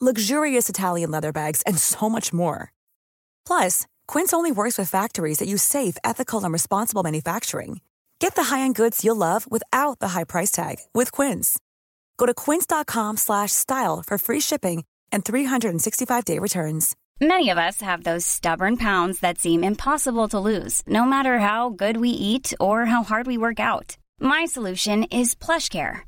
luxurious Italian leather bags, and so much more. Plus, Quince only works with factories that use safe, ethical, and responsible manufacturing. Get the high-end goods you'll love without the high price tag with Quince. Go to quince.com/style for free shipping and 365-day returns. Many of us have those stubborn pounds that seem impossible to lose, no matter how good we eat or how hard we work out. My solution is PlushCare.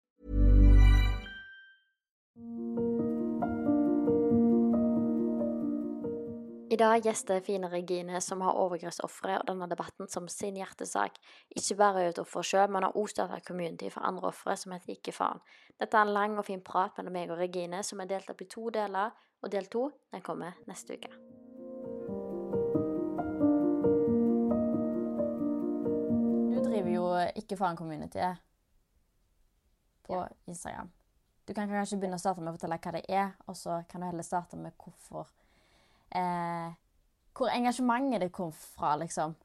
I dag gjester Fine Regine, som har overgrepsofre og denne debatten som sin hjertesak. Ikke bare er et offer sjøl, men har også starta community for andre ofre som heter Ikke faen. Dette er en lang og fin prat mellom meg og Regine som er delt opp i to deler, og del to den kommer neste uke. Du driver jo Ikke faen-communityet på Instagram. Du kan kanskje begynne å starte med å fortelle hva det er, og så kan du heller starte med hvorfor eh, Hvor engasjementet det kom fra, liksom.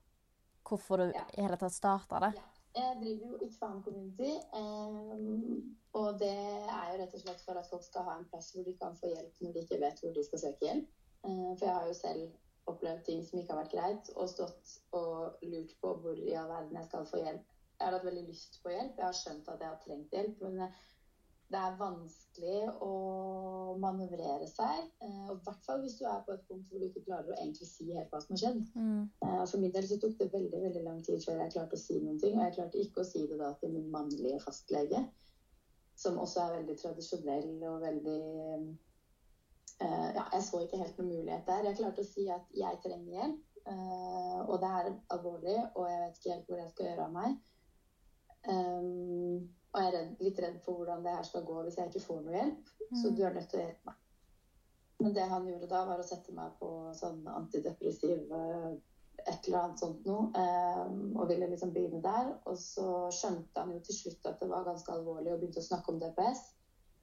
Hvorfor du Ja. i hele tatt starta det. Jeg driver jo Ikke faen community, eh, og det er jo rett og slett for at folk skal ha en plass hvor de kan få hjelp når de ikke vet hvor de skal søke hjelp. Eh, for jeg har jo selv opplevd ting som ikke har vært greit, og stått og lurt på hvor i all verden jeg skal få hjelp. Jeg har hatt veldig lyst på hjelp, jeg har skjønt at jeg har trengt hjelp, men eh, det er vanskelig å manøvrere seg. eh, Og i hvert fall hvis du er på et punkt hvor du ikke klarer å egentlig si helt hva som har skjedd. Mm. For min del så tok det veldig veldig lang tid før jeg klarte å si noen ting. Og jeg klarte ikke å si det da til min mannlige fastlege, som også er veldig tradisjonell og veldig eh, Ja, jeg så ikke helt noen mulighet der. Jeg klarte å si at jeg trenger hjelp, eh, og det er alvorlig, og jeg vet ikke helt hvor jeg skal gjøre av meg. Um, og jeg er redd, litt redd for hvordan det her skal gå hvis jeg ikke får noe hjelp. Så du er nødt til å hjelpe meg. Men det han gjorde da, var å sette meg på sånn antidepressiv et eller annet sånt noe, Um, og ville liksom begynne der. Og så skjønte han jo til slutt at det var ganske alvorlig, og begynte å snakke om DPS.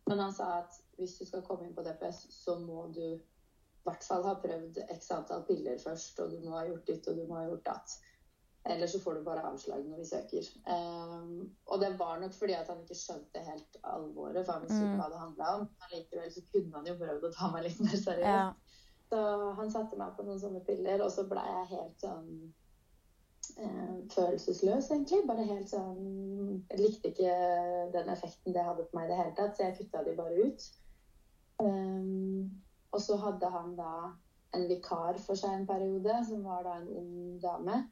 Men han sa at hvis du skal komme inn på DPS, så må du i hvert fall ha prøvd x antall piller først, og du må ha gjort ditt, og du må ha gjort datt. Eller så får du bare avslag når vi søker. Um, og det var nok fordi at han ikke skjønte helt alvoret, for han visste ikke hva det handla om. likevel så kunne han jo prøvd å ta meg litt mer seriøst. Ja. Så han satte meg på noen sånne piller, og så ble jeg helt sånn eh, følelsesløs, egentlig. Bare helt sånn Jeg likte ikke den effekten det hadde på meg i det hele tatt, så jeg kutta de bare ut. Um, og så hadde han da en vikar for seg en periode, som var da en ung dame.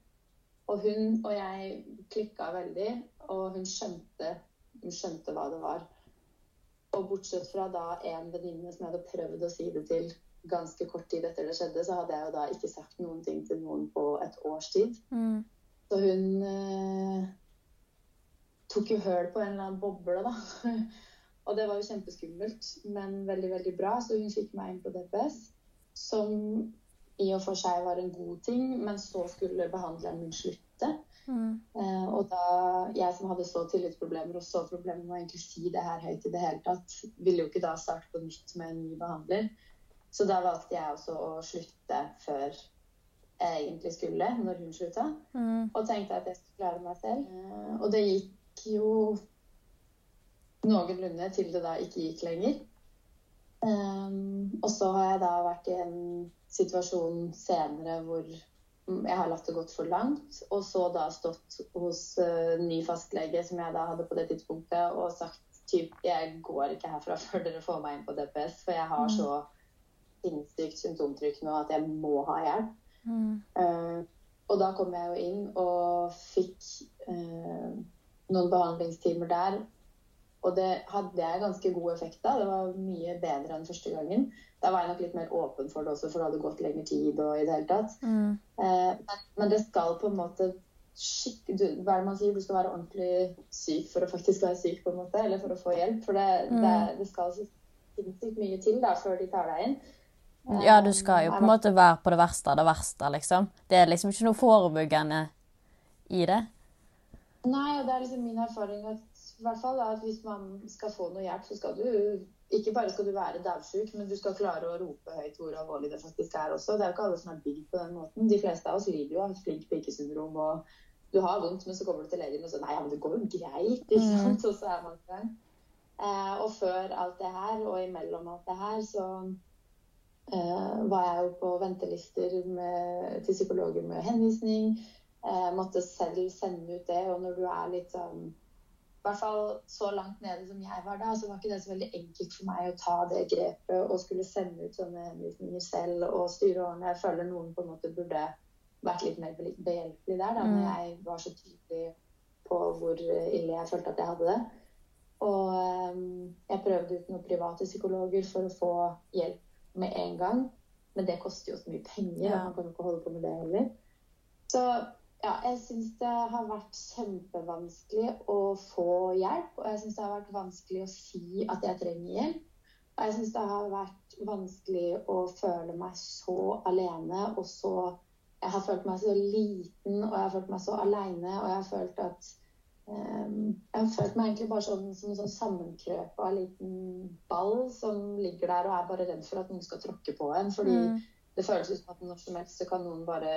Og hun og jeg klikka veldig, og hun skjønte, hun skjønte hva det var. Og bortsett fra da en venninne som jeg hadde prøvd å si det til ganske kort tid etter det skjedde, så hadde jeg jo da ikke sagt noen ting til noen på et års tid. Mm. Så hun eh, tok jo høl på en eller annen boble, da. og det var jo kjempeskummelt, men veldig, veldig bra. Så hun fikk meg inn på DPS, som i og for seg var en god ting, men så skulle behandleren min slutte. Mm. Eh, og da jeg som hadde så tillitsproblemer og så problemer med å egentlig si det her høyt i det hele tatt, ville jo ikke da starte på nytt med en ny behandler. Så da valgte jeg også å slutte før jeg egentlig skulle, når hun slutta. Mm. Og tenkte at jeg skulle klare meg selv. Eh, og det gikk jo noenlunde til det da ikke gikk lenger. Um, og så har jeg da vært i en situasjon senere hvor jeg har latt det gått for langt, og så da stått hos uh, ny fastlege som jeg da hadde på det tidspunktet, og sagt typ jeg går ikke herfra før dere får meg inn på DPS, for jeg har så sinnssykt symptomtrykk nå at jeg må ha hjelp. Mm. Uh, og da kom jeg jo inn og fikk uh, noen behandlingstimer der. Og det hadde jeg ganske god effekt av. Det var mye bedre enn første gangen. Da var jeg nok litt mer åpen for det også, for det hadde gått lengre tid og i det hele tatt. Mm. Eh, men, men det skal på en måte skikk, du, Hva er det man sier? Du skal være ordentlig syk for å faktisk være syk, på en måte, eller for å få hjelp. For det, det, det skal sinnssykt mye til da, før de tar deg inn. Ja, du skal jo på en måte være på det verste av det verste, liksom. Det er liksom ikke noe forebyggende i det. Nei, og det er liksom min erfaring at, i hvert fall, er at hvis man skal få noe hjelp, så skal du ikke bare skal du være daudsjuk, men du skal klare å rope høyt hvor alvorlig det faktisk er også. Det er jo ikke alle som er bygd på den måten. De fleste av oss lider jo av flink pike-syndrom, og du har vondt, men så kommer du til legen og sier nei, ja, men det går jo greit, ikke sant? Og så er man i gang. Eh, og før alt det her, og imellom alt det her, så eh, var jeg jo på ventelister med, til psykologer med henvisning. Eh, måtte selv sende ut det. Og når du er litt sånn i hvert fall så langt nede som jeg var da, så var ikke det så veldig enkelt for meg å ta det grepet og skulle sende ut sånne henvisninger selv og styre årene. Jeg føler noen på en måte burde vært litt mer behjelpelig der da, når jeg var så tydelig på hvor ille jeg følte at jeg hadde det. Og um, jeg prøvde ut noen private psykologer for å få hjelp med en gang. Men det koster jo så mye penger, Ja. man kan jo ikke holde på med det heller. Så ja, jeg syns det har vært kjempevanskelig å få hjelp. Og jeg syns det har vært vanskelig å si at jeg trenger hjelp. Og jeg syns det har vært vanskelig å føle meg så alene og så Jeg har følt meg så liten, og jeg har følt meg så aleine, og jeg har følt at um, Jeg har følt meg egentlig bare sånn, som en sånn sammenkrøpa liten ball som ligger der og er bare redd for at noen skal tråkke på en. Fordi Mm. det føles ut som at når som helst så kan noen bare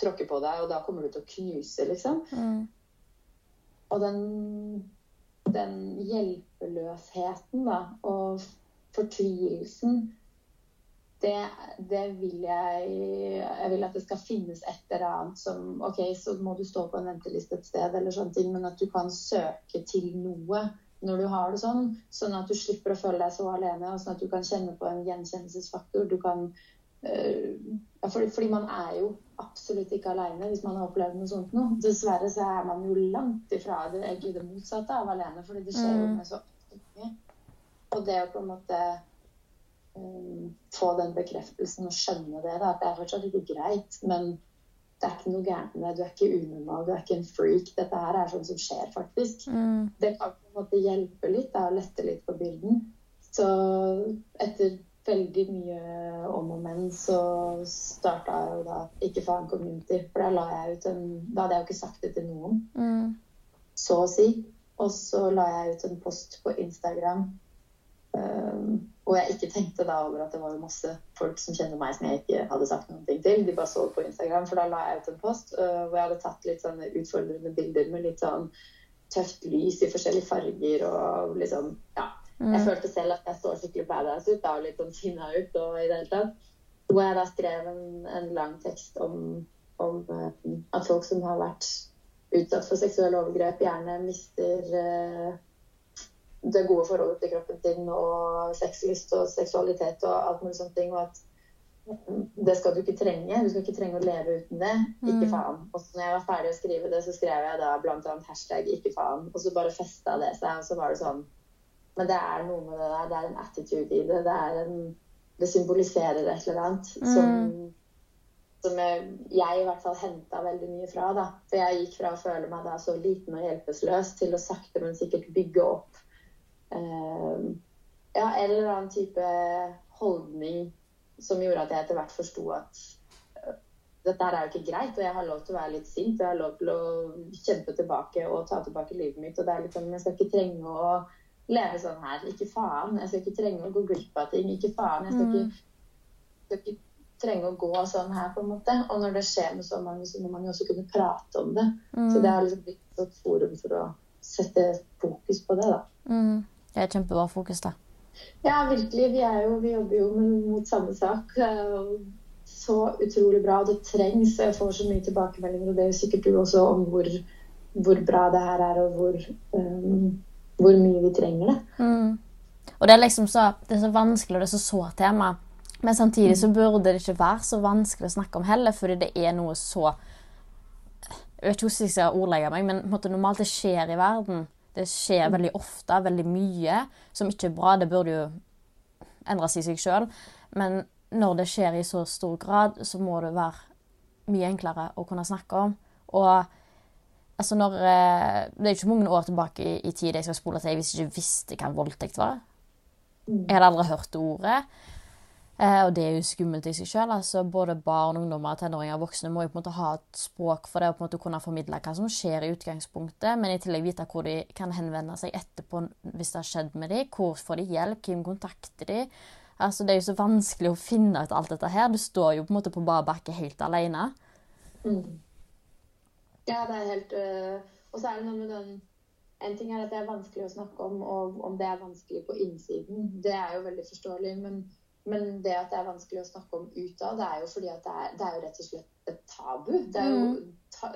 tråkke på deg, og da kommer du til å knuse, liksom. Mm. Og den, den hjelpeløsheten, da, og fortvilelsen, det, det vil jeg Jeg vil at det skal finnes et eller annet som OK, så må du stå på en venteliste et sted, eller sånne ting, men at du kan søke til noe når du har det sånn, sånn at du slipper å føle deg så alene, og sånn at du kan kjenne på en gjenkjennelsesfaktor. Du kan fordi, fordi man er jo absolutt ikke alene hvis man har opplevd noe sånt noe. Dessverre så er man jo langt ifra det, egentlig det motsatte av alene, fordi det skjer jo Mm. med så mange. Og det å på en måte um, få den bekreftelsen og skjønne det, da, at det er fortsatt ikke greit, men det er ikke noe gærent med deg. Du er ikke unormal, du er ikke en freak. Dette her er sånn som skjer, faktisk. Mm. Det kan på en måte hjelpe litt, da, og lette litt på byrden. Så etter veldig mye om og men, så starta jeg jo da Ikke faen community. For da la jeg ut en Da hadde jeg jo ikke sagt det til noen, Mm. så å si. Og så la jeg ut en post på Instagram um, og jeg ikke tenkte da over at det var masse folk som kjenner meg som jeg ikke hadde sagt noen ting til. De bare så på Instagram, for da la jeg ut en post uh, hvor jeg hadde tatt litt sånne utfordrende bilder med litt sånn tøft lys i forskjellige farger og liksom Ja. Jeg Mm. følte selv at jeg så skikkelig badass ut da, og litt sånn sinna ut og i det hele tatt. Hvor jeg da skrev en, en lang tekst om, om eh, at folk som har vært utsatt for seksuelle overgrep, gjerne mister eh, det gode forholdet til kroppen sin og sexlyst og seksualitet og alt mulig sånne ting. Og at mm, det skal du ikke trenge. Du skal ikke trenge å leve uten det. Ikke Mm. faen. Og så når jeg var ferdig å skrive det, så skrev jeg da blant annet hashtag 'ikke faen'. Og så bare festa det seg, og så var det sånn Men det er noe med det der. Det er en attitude i det. Det, en, det symboliserer et eller annet som Mm. som jeg, jeg i hvert fall henta veldig mye fra. da. For jeg gikk fra å føle meg da så liten og hjelpeløs til å sakte, men sikkert bygge opp eh, ja, en eller annen type holdning som gjorde at jeg etter hvert forsto at eh, dette her er jo ikke greit, og jeg har lov til å være litt sint. Og jeg har lov til å kjempe tilbake og ta tilbake livet mitt. Og det er liksom, jeg skal ikke trenge å leve sånn her. Ikke faen. Jeg skal ikke trenge å gå glipp av ting. Ikke faen. Jeg skal Mm. ikke, skal ikke trenge å gå sånn her, på en måte. Og når det skjer med så mange, så må man jo også kunne prate om det. Mm. Så det har liksom blitt et forum for å sette fokus på det, da. Mm. Det er kjempebra fokus, da. Ja, virkelig. Vi, er jo, vi jobber jo mot samme sak. Så utrolig bra. og Det trengs. Jeg får så mye tilbakemeldinger, og det er jo sikkert du også, om hvor, hvor bra det her er, og hvor, um, hvor mye vi trenger det. Mm. Og det er liksom så, det er så vanskelig, og det er så sårt tema. Men samtidig så burde det ikke være så vanskelig å snakke om heller, fordi det er noe så Jeg vet ikke hvordan jeg skal ordlegge meg, men måte, normalt det skjer i verden. Det skjer Mm. veldig ofte, veldig mye, som ikke er bra. Det burde jo endres i seg sjøl. Men når det skjer i så stor grad, så må det være mye enklere å kunne snakke om. Og altså når eh, Det er ikke mange år tilbake i, i tid jeg skal spole til jeg ikke visste hva voldtekt var. Jeg hadde aldri hørt ordet. Eh, og det er jo skummelt i seg sjøl. Altså, både barn, ungdommer, tenåringer og voksne må jo på en måte ha et språk for det og på en måte kunne formidle hva som skjer i utgangspunktet, men i tillegg vite hvor de kan henvende seg etterpå hvis det har skjedd med dem. Hvor får de hjelp? Hvem kontakter de? Altså, det er jo så vanskelig å finne ut alt dette her. Du står jo på en måte på bar bakke helt alene. Mm. Ja, det er helt øh, Og så er det noe med den En ting er at det er vanskelig å snakke om, og om det er vanskelig på innsiden, det er jo veldig forståelig. Men, men det at det er vanskelig å snakke om utad, det er jo fordi at det er, det er jo rett og slett et tabu. Det er jo, ta,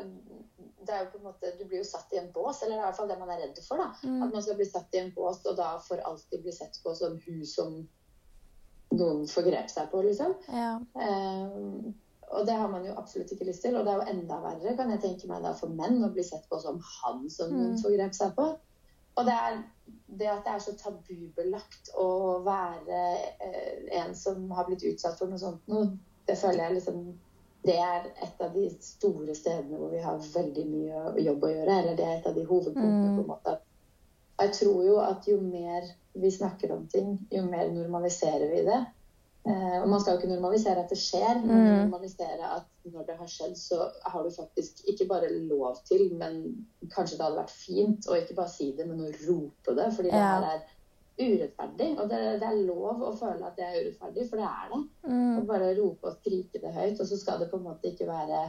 det er jo på en måte Du blir jo satt i en bås, eller det er i hvert fall det man er redd for. da, At man skal bli satt i en bås, og da for alltid bli sett på som hun som noen forgrep seg på, liksom. Ja. Eh, og det har man jo absolutt ikke lyst til. Og det er jo enda verre, kan jeg tenke meg, da for menn å bli sett på som han som noen forgrep seg på. Og det er det at det er så tabubelagt å være eh, en som har blitt utsatt for noe sånt noe, det føler jeg liksom Det er et av de store stedene hvor vi har veldig mye jobb å gjøre. Eller det er et av de hovedpunktene, på en måte. Og jeg tror jo at jo mer vi snakker om ting, jo mer normaliserer vi det. Eh, og man skal jo ikke normalisere at det skjer, men normalisere at når det har skjedd, så har du faktisk ikke bare lov til, men kanskje det hadde vært fint å ikke bare si det, men å rope det. Fordi det Ja. her er urettferdig. Og det, det er lov å føle at det er urettferdig, for det er det. Og bare rope og skrike det høyt. Og så skal det på en måte ikke være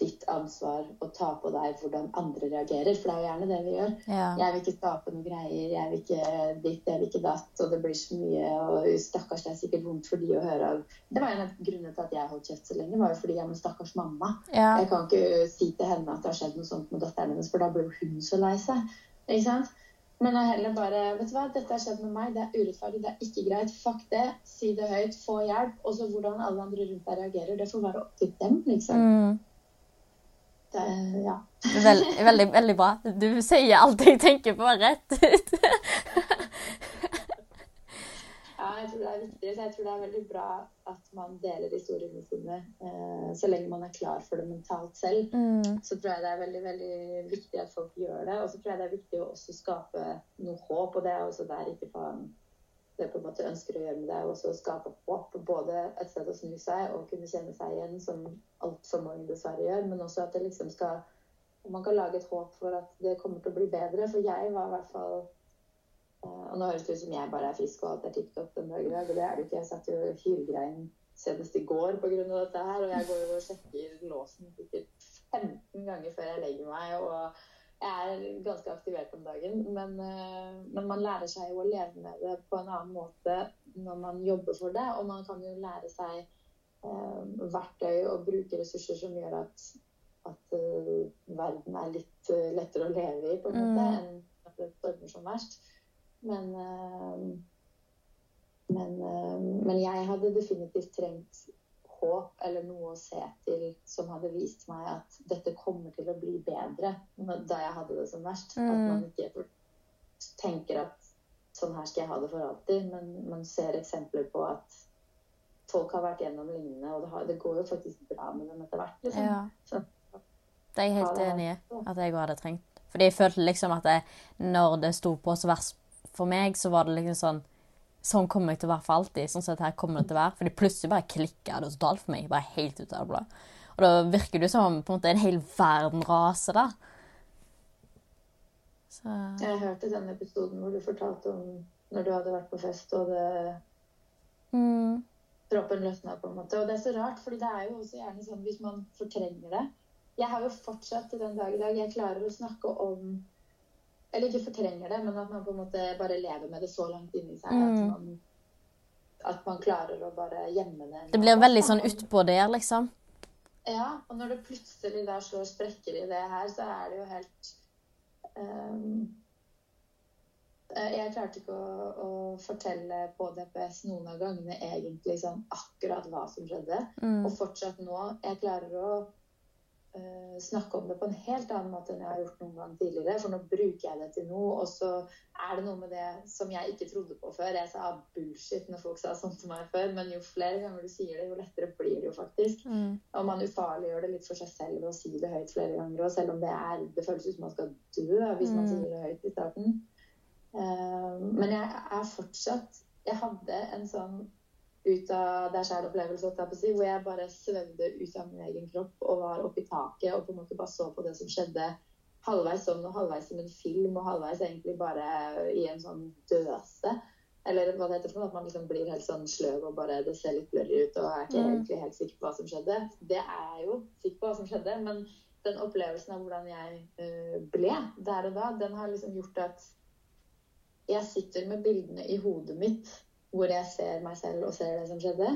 ditt ansvar å ta på deg hvordan andre reagerer, for det er jo gjerne det vi gjør. Ja. Jeg vil ikke skape noen greier, jeg vil ikke ditt, jeg vil ikke datt, og det blir så mye, og stakkars, det er sikkert vondt for de å høre. Det var en av grunnene til at jeg holdt kjeft så lenge, var jo fordi jeg med stakkars mamma. Ja. Jeg kan ikke si til henne at det har skjedd noe sånt med datteren hennes, for da blir hun så lei seg. Ikke sant? Men jeg heller bare Vet du hva, dette har skjedd med meg, det er urettferdig, det er ikke greit. Fuck det. Si det høyt, få hjelp. Og så hvordan alle andre rundt deg reagerer, det får være opp til dem, liksom. Mm. Det, ja. Veld, veldig, veldig bra. Du sier alt jeg tenker på rett ut. Ja, jeg tror det er viktig. Så jeg tror det er veldig bra at man deler historiene sine eh, så lenge man er klar for det mentalt selv. Mm. Så tror jeg det er veldig veldig viktig at folk gjør det. Og så tror jeg det er viktig å også skape noe håp. Og det er også der ikke faen det på en måte ønsker å gjøre med det, og så skape håp. Både et sted å snu seg og kunne kjenne seg igjen, som altfor mange dessverre gjør, men også at det liksom skal man kan lage et håp for at det kommer til å bli bedre. For jeg var i hvert fall eh, Og nå høres det ut som jeg bare er frisk og alt er tipp topp den dag i og det er det ikke. Jeg satt jo og hylgrein senest i går pga. dette her, og jeg går jo og sjekker låsen sikkert 15 ganger før jeg legger meg. og jeg er ganske aktivert om dagen, men, eh, men man lærer seg jo å leve med det på en annen måte når man jobber for det. Og man kan jo lære seg eh, verktøy og bruke ressurser som gjør at, at uh, verden er litt uh, lettere å leve i, på en måte, enn at det stormer som verst. Men, uh, men, men jeg hadde definitivt trengt håp eller noe å se til som hadde vist meg at dette kommer til å bli bedre da jeg hadde det som verst. At man ikke tenker at sånn her skal jeg ha det for alltid, men man ser eksempler på at folk har vært gjennom lignende, og det, har, det går jo faktisk bra med dem etter hvert. Liksom. Ja. Så, Det er jeg helt enig i at jeg hadde trengt. Fordi jeg følte liksom at jeg, når det sto på så verst for meg, så var det liksom sånn Sånn kommer jeg til å være for alltid. Sånn sett her kommer det til å være. Fordi plutselig bare klikka det totalt for meg. Bare helt ut av det blå. Og da virker det som på en måte en hel verden raser, da. Så jeg hørte den episoden hvor du fortalte om når du hadde vært på fest, og det mm, proppen løsna, på en måte. Og det er så rart, for det er jo også gjerne sånn hvis man fortrenger det. Jeg har jo fortsatt til den dag i dag Jeg klarer å snakke om Eller ikke fortrenger det, men at man på en måte bare lever med det så langt inni seg at, Mm. man, at man klarer å bare gjemme det. Det blir veldig sånn utpå der, liksom. Ja, og når det plutselig da slår sprekker i det her, så er det jo helt eh, Jeg klarte ikke å, å fortelle på DPS noen av gangene egentlig sånn akkurat hva som skjedde. Mm. Og fortsatt nå Jeg klarer å uh, snakke om det på en helt annen måte enn jeg har gjort noen gang tidligere. For nå bruker jeg det til noe, og så er det noe med det som jeg ikke trodde på før. Jeg sa bullshit når folk sa sånn til meg før, men jo flere ganger du sier det, jo lettere blir det jo faktisk. Mm. Og man ufarliggjør det litt for seg selv ved å si det høyt flere ganger. Og selv om det er Det føles ut som man skal dø hvis mm. man sier det høyt i starten. Uh, men jeg er fortsatt Jeg hadde en sånn ut av der sjæl-opplevelse, hvor jeg bare svevde ut av min egen kropp og var oppi taket og på en måte bare så på det som skjedde halvveis sånn og halvveis som en film og halvveis egentlig bare i en sånn døse. Eller hva det heter at man liksom blir helt sånn sløv og bare det ser litt blurry ut og er ikke mm. egentlig helt sikker på hva som skjedde. Det er jeg jo sikker på hva som skjedde, men den opplevelsen av hvordan jeg uh, ble der og da, den har liksom gjort at jeg sitter med bildene i hodet mitt hvor jeg ser meg selv og ser det som skjedde.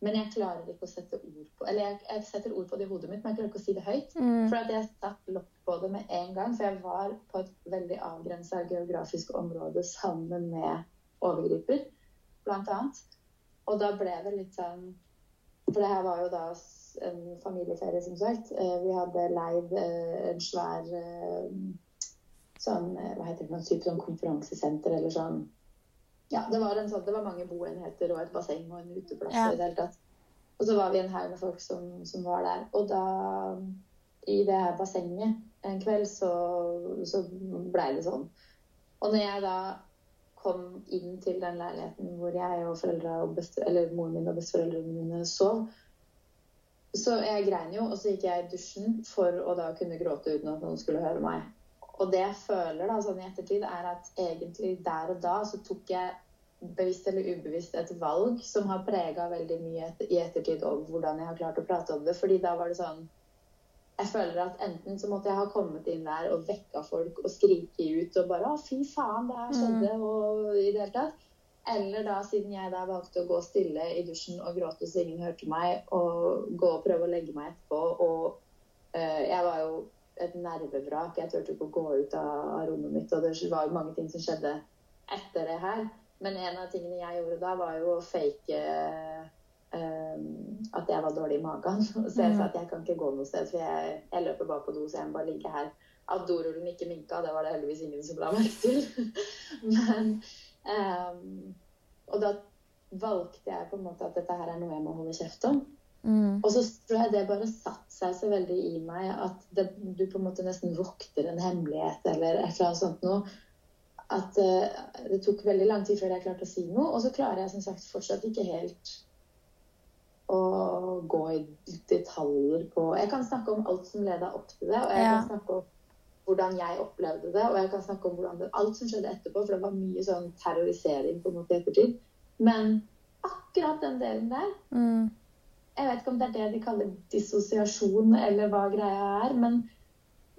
Men jeg klarer ikke å sette ord på Eller jeg, jeg setter ord på det i hodet mitt, men jeg klarer ikke å si det høyt. Mm. For at jeg satt lokk på det med en gang. For jeg var på et veldig avgrensa geografisk område sammen med overgriper, blant annet. Og da ble det litt sånn For det her var jo da en familieferie, som sagt. Eh, vi hadde leid eh, en svær eh, sånn Hva heter det, noen type sånn konferansesenter eller sånn ja, det var, sånn, det var, mange boenheter og et basseng og en uteplass. Ja. i det hele tatt. Og så var vi en haug med folk som, som, var der. Og da, i det her bassenget en kveld, så, så blei det sånn. Og når jeg da kom inn til den leiligheten hvor jeg og og best, eller moren min og besteforeldrene mine sov, så jeg grein jo, og så gikk jeg i dusjen for å da kunne gråte uten at noen skulle høre meg. Og det jeg føler da, sånn i ettertid, er at egentlig der og da så tok jeg bevisst eller ubevisst et valg som har prega veldig mye i ettertid om hvordan jeg har klart å prate om det. Fordi da var det sånn Jeg føler at enten så måtte jeg ha kommet inn der og vekka folk og skrike ut og bare 'Å, fy faen, det her skjedde', mm. og i det hele tatt. Eller da, siden jeg da valgte å gå stille i dusjen og gråte så ingen hørte meg, og gå og prøve å legge meg etterpå, og uh, jeg var jo et nervevrak. Jeg turte ikke å gå ut av rommet mitt, og det var jo mange ting som skjedde etter det her. Men en av tingene jeg gjorde da, var jo å fake um, at jeg var dårlig i magen. Så jeg sa at jeg kan ikke gå noe sted, for jeg, jeg løper bare på do, så jeg må bare ligge her. At dorullen ikke minka, det var det heldigvis ingen som la merke til. Men um, Og da valgte jeg på en måte at dette her er noe jeg må holde kjeft om. Mm. Og så tror jeg det bare satte seg så veldig i meg at det, du på en måte nesten vokter en hemmelighet eller et eller annet sånt noe. At uh, det tok veldig lang tid før jeg klarte å si noe. Og så klarer jeg som sagt fortsatt ikke helt å gå i detaljer på Jeg kan snakke om alt som leda opp til det, og jeg ja. kan snakke om hvordan jeg opplevde det, og jeg kan snakke om hvordan det, alt som skjedde etterpå, for det var mye sånn terrorisering på en måte ettertid. Men akkurat den delen der mm jeg vet ikke om det er det de kaller dissosiasjon, eller hva greia er. Men,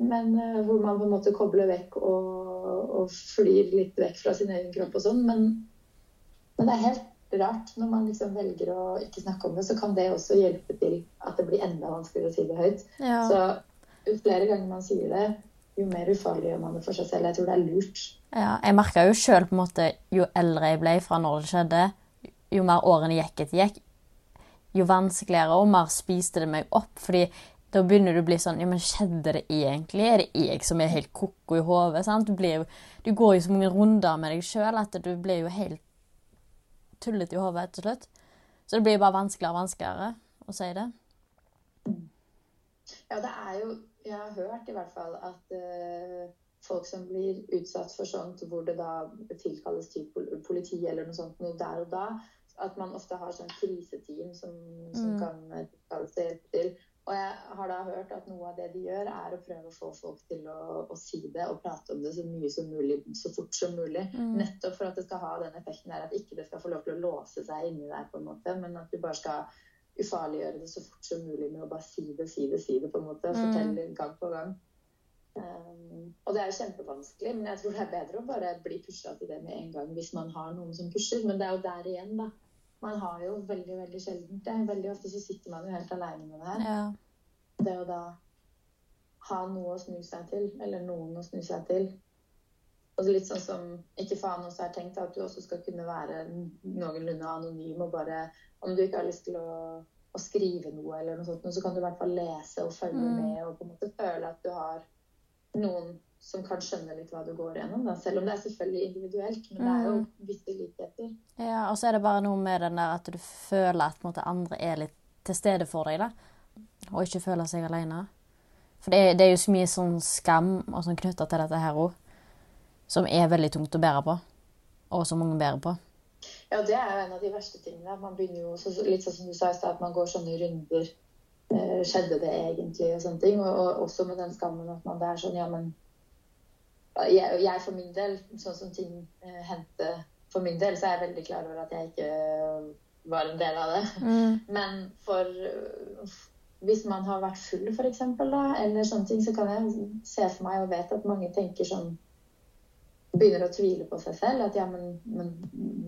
men uh, hvor man på en måte kobler vekk og, og, flyr litt vekk fra sin egen kropp og sånn. Men, men, det er helt rart. Når man liksom velger å ikke snakke om det, så kan det også hjelpe til at det blir enda vanskeligere å si det høyt. Ja. Så jo flere ganger man sier det, jo mer ufarlig gjør man det for seg selv. Jeg tror det er lurt. Ja, jeg merka jo sjøl jo eldre jeg ble fra når det skjedde, jo mer årene gikk etter gikk, jo vanskeligere og mer spiste det meg opp. fordi da begynner du å bli sånn Ja, men skjedde det egentlig? Er det jeg som er helt ko-ko i hodet? Du, du, går jo så mange runder med deg sjøl at du blir jo helt tullete i hodet til slutt. Så det blir bare vanskeligere og vanskeligere å si det. Ja, det er jo Jeg har hørt i hvert fall at uh, folk som blir utsatt for sånt, hvor det da tilkalles til politi eller noe sånt noe der og da, at man ofte har sånn kriseteam som, som mm. kan hjelpe til. Og jeg har da hørt at noe av det de gjør, er å prøve å få folk til å, å si det og prate om det så mye som mulig, så fort som mulig. Mm. Nettopp for at det skal ha den effekten der at ikke det skal få lov til å låse seg inni der, på en måte, men at du bare skal ufarliggjøre det så fort som mulig med å bare si det, si det, si det, på en måte. Mm. Fortelle gang på gang. Um, og det er jo kjempevanskelig, men jeg tror det er bedre å bare bli pusha til det med en gang hvis man har noen som pusher. Men det er jo der igjen, da man har jo veldig, veldig sjelden det. Veldig ofte så sitter man jo helt aleine med det her. Ja. Det å da ha noe å snu seg til, eller noen å snu seg til. Og litt sånn som ikke faen også er tenkt, at du også skal kunne være noenlunde anonym og bare Om du ikke har lyst til å å skrive noe, eller noe sånt, så kan du i hvert fall lese og følge Mm. med og på en måte føle at du har noen som kan skjønne litt hva du går gjennom. Da. Selv om det er selvfølgelig individuelt, men det er jo Mm. visse likheter. Ja, og så er det bare noe med den der at du føler at måte, andre er litt til stede for deg, da. Og ikke føler seg alene. For det det er jo så mye sånn skam og sånn knytta til dette her òg, som er veldig tungt å bære på. Og som mange bærer på. Ja, det er jo en av de verste tingene. Man begynner jo, så, litt sånn som du sa i stad, at man går sånne runder. Eh, skjedde det egentlig, og sånne ting. Og, og også med den skammen at man det er sånn, ja, men jeg, jeg for min del, sånn som ting eh, hendte for min del, så er jeg veldig klar over at jeg ikke eh, var en del av det. Men for øh, hvis man har vært full, for eksempel, da, eller sånne ting, så kan jeg se for meg og vet at mange tenker sånn Begynner å tvile på seg selv. At ja, men, men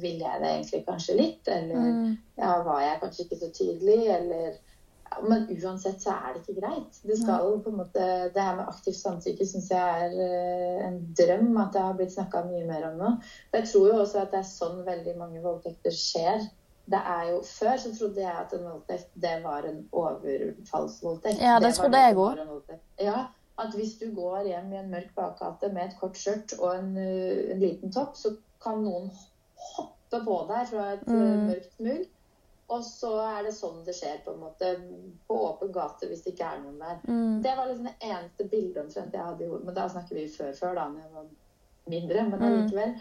vil jeg det egentlig kanskje litt? Eller Mm. ja, var jeg kanskje ikke så tydelig? Eller Men uansett så er det ikke greit. Det skal måte Det her med aktivt samtykke syns jeg er øh, en drøm at det har blitt snakka mye mer om nå. For jeg tror jo også at det er sånn veldig mange voldtekter skjer det er jo, Før så trodde jeg at en voldtekt det var en overfallsvoldtekt. Ja, det var trodde jeg òg. Ja, At hvis du går hjem i en mørk bakgate med et kort skjørt og en, uh, en liten topp, så kan noen hoppe på deg fra et uh, Mm. mørkt mugg. Og så er det sånn det skjer, på en måte. På åpen gate hvis det ikke er noen der. Mm. Det var liksom det eneste bildet omtrent jeg hadde i hodet. Men da snakker vi før, før da når jeg var mindre. Men Mm. allikevel.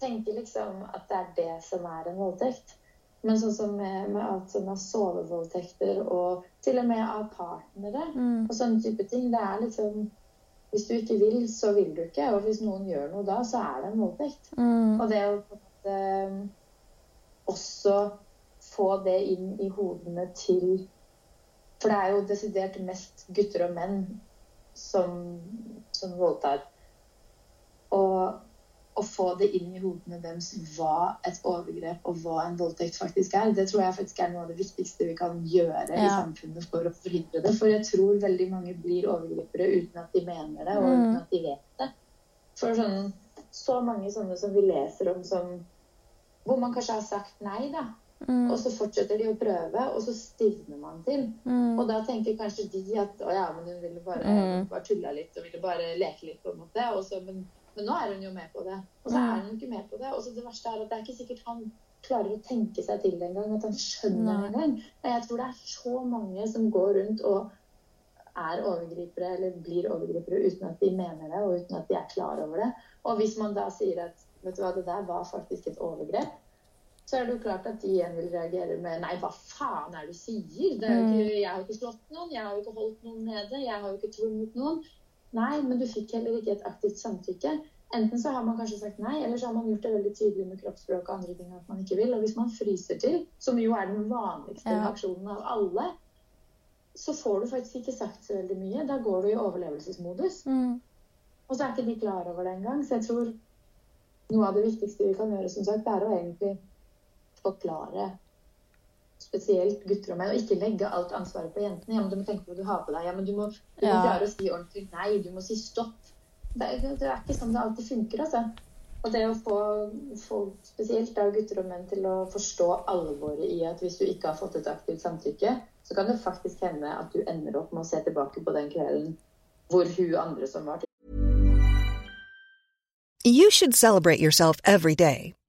Tenker liksom at det er det som er en voldtekt. Men sånn som med, med alt som er sovevoldtekter, og til og med av partnere Mm. og sånne type ting, det er liksom Hvis du ikke vil, så vil du ikke. Og hvis noen gjør noe da, så er det en voldtekt. Mm. Og det å på en måte også få det inn i hodene til For det er jo desidert mest gutter og menn som, som voldtar. Og å få det inn i hodene deres hva et overgrep og hva en voldtekt faktisk er, det tror jeg faktisk er noe av det viktigste vi kan gjøre i samfunnet for å forhindre det. For jeg tror veldig mange blir overgripere uten at de mener det, og Mm. uten at de vet det. For sånn, så mange sånne som vi leser om som Hvor man kanskje har sagt nei, da. Mm. Og så fortsetter de å prøve, og så stivner man til. Mm. Og da tenker kanskje de at å ja, men hun ville bare, Mm. bare tulla litt og ville bare leke litt, på en måte. Så, men, men nå er hun jo med på det. Og så er hun ikke med på det. Og så det verste er at det er ikke sikkert han klarer å tenke seg til det engang. At han skjønner det engang. Jeg tror det er så mange som går rundt og er overgripere eller blir overgripere uten at de mener det, og uten at de er klar over det. Og hvis man da sier at vet du hva, det der var faktisk et overgrep, så er det jo klart at de igjen vil reagere med Nei, hva faen er det du sier? Det jo ikke, jeg har jo ikke slått noen, jeg har jo ikke holdt noen nede, jeg har jo ikke tvunget noen. Nei, men du fikk heller ikke et aktivt samtykke. Enten så har man kanskje sagt nei, eller så har man gjort det veldig tydelig med kroppsspråk og andre ting at man ikke vil. Og hvis man fryser til, som jo er den vanligste Ja. reaksjonen av alle, så får du faktisk ikke sagt så veldig mye. Da går du i overlevelsesmodus. Mm. Og så er ikke de klar over det engang. Så jeg tror noe av det viktigste vi kan gjøre, som sagt, er å egentlig forklare spesielt gutter og menn, og ikke legge alt ansvaret på jentene. Ja, men du må tenke på hva du har på deg. Ja, men du må, du må Ja. klare å si ordentlig nei. Du må si stopp. Det er, det er ikke sånn det alltid funker, altså. Og det å få, få spesielt da gutter og menn til å forstå alvoret i at hvis du ikke har fått et aktivt samtykke, så kan det faktisk hende at du ender opp med å se tilbake på den kvelden hvor hun andre som var til You should celebrate yourself every day,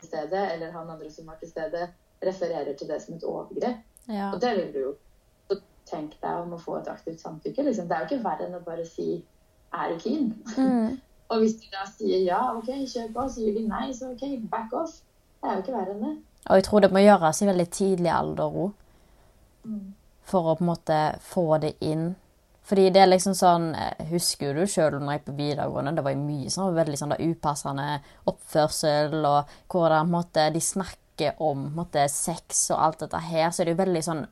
Til stede, eller han andre som var til stede, refererer til det som et overgrep. Ja. Og det vil du jo tenk deg om å få et aktivt samtykke. Liksom. Det er jo ikke verre enn å bare si 'er du keen'? Mm. og hvis de da sier ja, OK, kjør på, sier de nei, så OK, back off. Det er jo ikke verre enn det. Og jeg tror det må gjøres i veldig tidlig alder òg. Mm. For å på en måte få det inn. Fordi det er liksom sånn eh, Husker du sjøl når jeg på videregående? Det var mye sånn veldig sånn upassende oppførsel, og hvor det, måte, de snakker om på måte, sex og alt dette her, så er det jo veldig sånn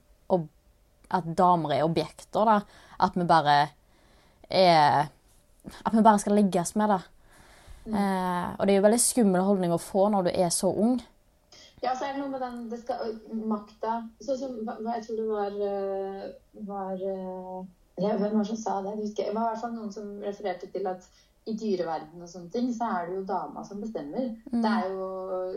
at damer er objekter, da. At vi bare er At vi bare skal ligges med, da. Eh, og det er jo veldig skummel holdning å få når du er så ung. Ja, så er det noe med den det skal, makta Sånn som hva, jeg tror det var, øh, var øh, eller Hvem var det som sa det? Jeg husker, det var i hvert fall noen som refererte til at i dyreverden og sånne ting, så er det jo dama som bestemmer. Det er jo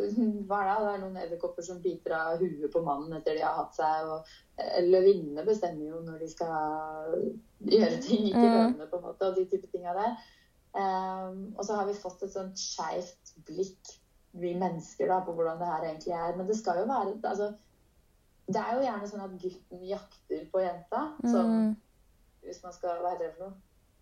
hva er det? Det er noen edderkopper som biter av huet på mannen etter de har hatt seg. og Løvinnene bestemmer jo når de skal gjøre ting, ikke Mm. løvene, på en måte, og de type tinga der. Um, og så har vi fått et sånt skeivt blikk, vi mennesker, da, på hvordan det her egentlig er. Men det skal jo være altså, Det er jo gjerne sånn at gutten jakter på jenta. Sånn, Mm. Hvis man skal Hva heter det for noe?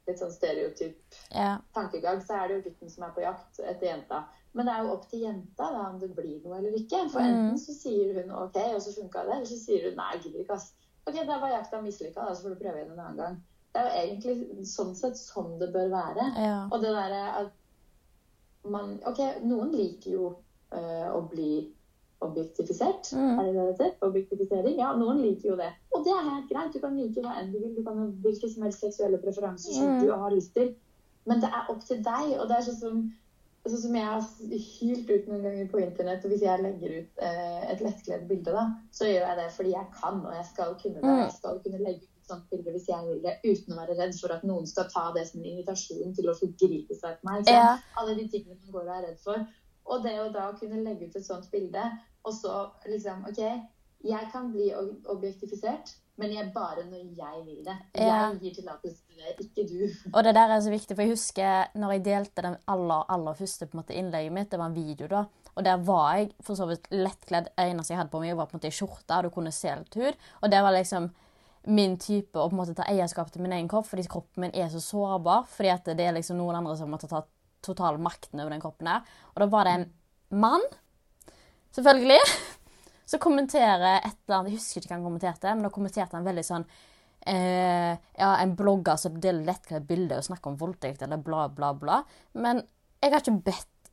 Litt sånn stereotyp Ja. tankegang, så er det jo gutten som er på jakt etter jenta. Men det er jo opp til jenta da, om det blir noe eller ikke. For Mm. enten så sier hun OK, og så funka det, eller så sier hun nei, gidder ikke, ass. OK, da var jakta mislykka, da, så får du prøve igjen en annen gang. Det er jo egentlig sånn sett sånn det bør være. ja. Og det derre at man OK, noen liker jo eh, å bli objektifisert. Mm. Er det det heter? Objektifisering? Ja, noen liker jo det. Og det er helt greit. Du kan like hva enn du vil. Du kan ha hvilke som helst seksuelle preferanser som Mm. du har lyst til. Men det er opp til deg. Og det er sånn som, sånn som jeg har hylt ut noen ganger på internett. Og hvis jeg legger ut eh, et lettkledd bilde, da, så gjør jeg det fordi jeg kan, og jeg skal kunne det. Mm. Jeg skal kunne legge ut et sånt bilde hvis jeg vil det, uten å være redd for at noen skal ta det som en invitasjon til å forgripe seg på meg. Så. Ja. Alle de tingene man går og er redd for. Og det å da kunne legge ut et sånt bilde, og så liksom OK, jeg kan bli objektifisert, men jeg bare når jeg vil det. Ja. Jeg gir tillatelse til det, ikke du. Og det der er så viktig, for jeg husker når jeg delte den aller, aller første på en måte, innlegget mitt, det var en video da, og der var jeg for så vidt lettkledd. Det eneste jeg hadde på meg, var på en måte i skjorte, og du kunne se litt hud. Og det var liksom min type å på en måte ta eierskap til min egen kropp, fordi kroppen min er så sårbar. Fordi at det er liksom noen andre som måtte ta total makten over den kroppen her. Og da var det en mann, selvfølgelig, som kommenterer et eller annet Jeg husker ikke hva han kommenterte, men da kommenterte han veldig sånn eh, Ja, en blogger som deler lettkledde bilder og snakker om voldtekt eller bla, bla, bla. Men jeg har ikke bedt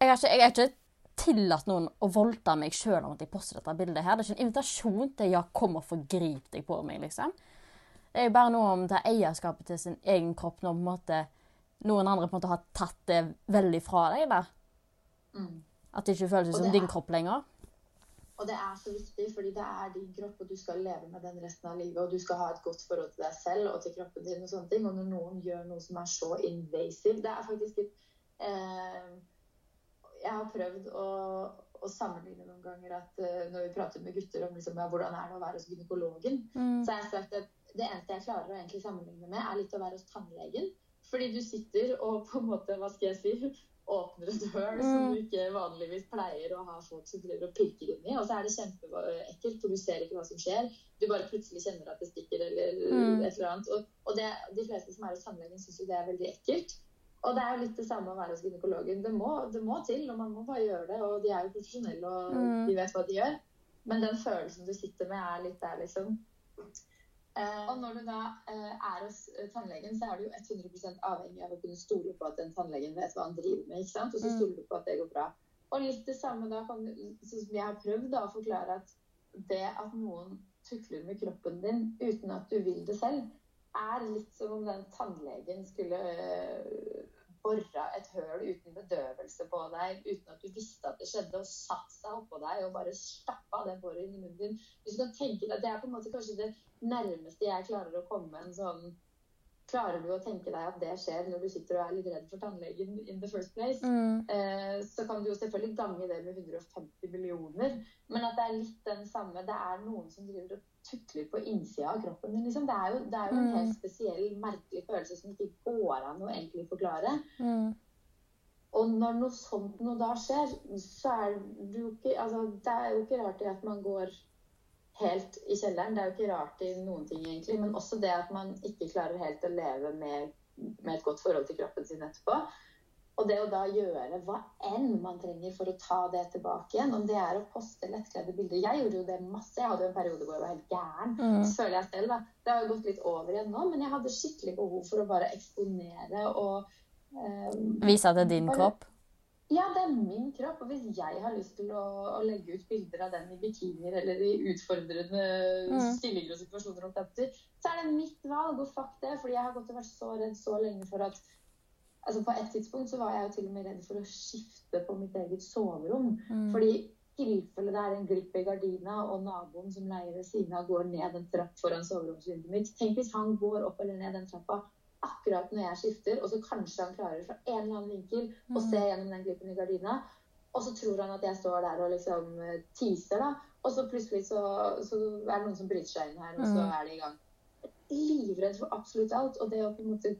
Jeg har ikke, jeg har ikke tillatt noen å voldta meg sjøl om at jeg poster dette bildet her. Det er ikke en invitasjon til ja, kom og forgrip deg på meg, liksom. Det er jo bare noe om ta eierskapet til sin egen kropp når på en måte, noen andre på en måte har tatt det veldig fra deg. da. Mm. At det ikke føles som din er- kropp lenger. Og det er så viktig, fordi det er din kropp, og du skal leve med den resten av livet. Og du skal ha et godt forhold til deg selv og til kroppen din. Og sånne ting. Og når noen gjør noe som er så invasive Det er faktisk et eh, Jeg har prøvd å, å sammenligne noen ganger at eh, når vi prater med gutter om liksom, ja, hvordan er det å være hos gynekologen, Mm. så har jeg sagt at det eneste jeg klarer å egentlig sammenligne med, er litt å være hos tannlegen. Fordi du sitter og på en måte, hva skal jeg si, åpner et høl som Mm. du ikke vanligvis pleier å ha folk som driver og pirker inn i. Og så er det kjempeekkelt, for du ser ikke hva som skjer. Du bare plutselig kjenner at det stikker eller Mm. et eller annet. Og, og det, de fleste som er hos tannlegen, syns jo det er veldig ekkelt. Og det er jo litt det samme å være hos gynekologen. Det må, det må til, og man må bare gjøre det. Og de er jo profesjonelle, og Mm. de vet hva de gjør. Men den følelsen du sitter med, er litt der, liksom. Eh, og når du da eh, er hos eh, tannlegen, så er du jo 100 avhengig av å kunne stole på at den tannlegen vet hva han driver med. ikke sant? Og så Mm. stoler du på at det går bra. Og litt det samme da, kan, sånn som jeg har prøvd da, å forklare at det at noen tukler med kroppen din uten at du vil det selv, er litt som om den tannlegen skulle bora et høl uten bedøvelse på deg, uten at du visste at det skjedde, og satt seg oppå deg og bare stappa det boret inn i munnen din. Hvis du kan tenke deg, Det er på en måte kanskje det nærmeste jeg klarer å komme en sånn Klarer du å tenke deg at det skjer når du sitter og er litt redd for tannlegen in the first place? Mm. Eh, så kan du jo selvfølgelig gange det med 150 millioner. Men at det er litt den samme Det er noen som driver og tukler på innsida av kroppen din. Liksom. Det, er jo, det er jo en Mm. helt spesiell, merkelig følelse som ikke går an å egentlig forklare. Mm. Og når noe sånt noe da skjer, så er det jo ikke Altså, det er jo ikke rart i at man går helt i kjelleren. Det er jo ikke rart i noen ting, egentlig. Men også det at man ikke klarer helt å leve med, med et godt forhold til kroppen sin etterpå. Og det å da gjøre hva enn man trenger for å ta det tilbake igjen, om det er å poste lettkledde bilder Jeg gjorde jo det masse. Jeg hadde jo en periode hvor jeg var helt gæren. Mm. Så føler jeg selv, da. Det har jo gått litt over igjen nå, men jeg hadde skikkelig behov for å bare eksponere og eh, Vise at det er din bare- kropp. ja, det er min kropp. Og hvis jeg har lyst til å, å legge ut bilder av den i bikinier eller i utfordrende Mm. stillinger og situasjoner, er, så er det mitt valg. Og fuck det. Fordi jeg har gått og vært så redd så lenge for at altså På et tidspunkt så var jeg jo til og med redd for å skifte på mitt eget soverom. Mm. Fordi i tilfelle det er en glipp i gardina, og naboen som leier ved siden av går ned en trapp foran soveromsvinduet mitt Tenk hvis han går opp eller ned den trappa akkurat når jeg skifter, og så kanskje han klarer fra en eller annen vinkel å se gjennom den glippen i gardina, og så tror han at jeg står der og liksom eh, teaser, da. Og så plutselig så, så er det noen som bryter seg inn her, og så Mm. er det i gang. Livredd for absolutt alt. Og det å på en måte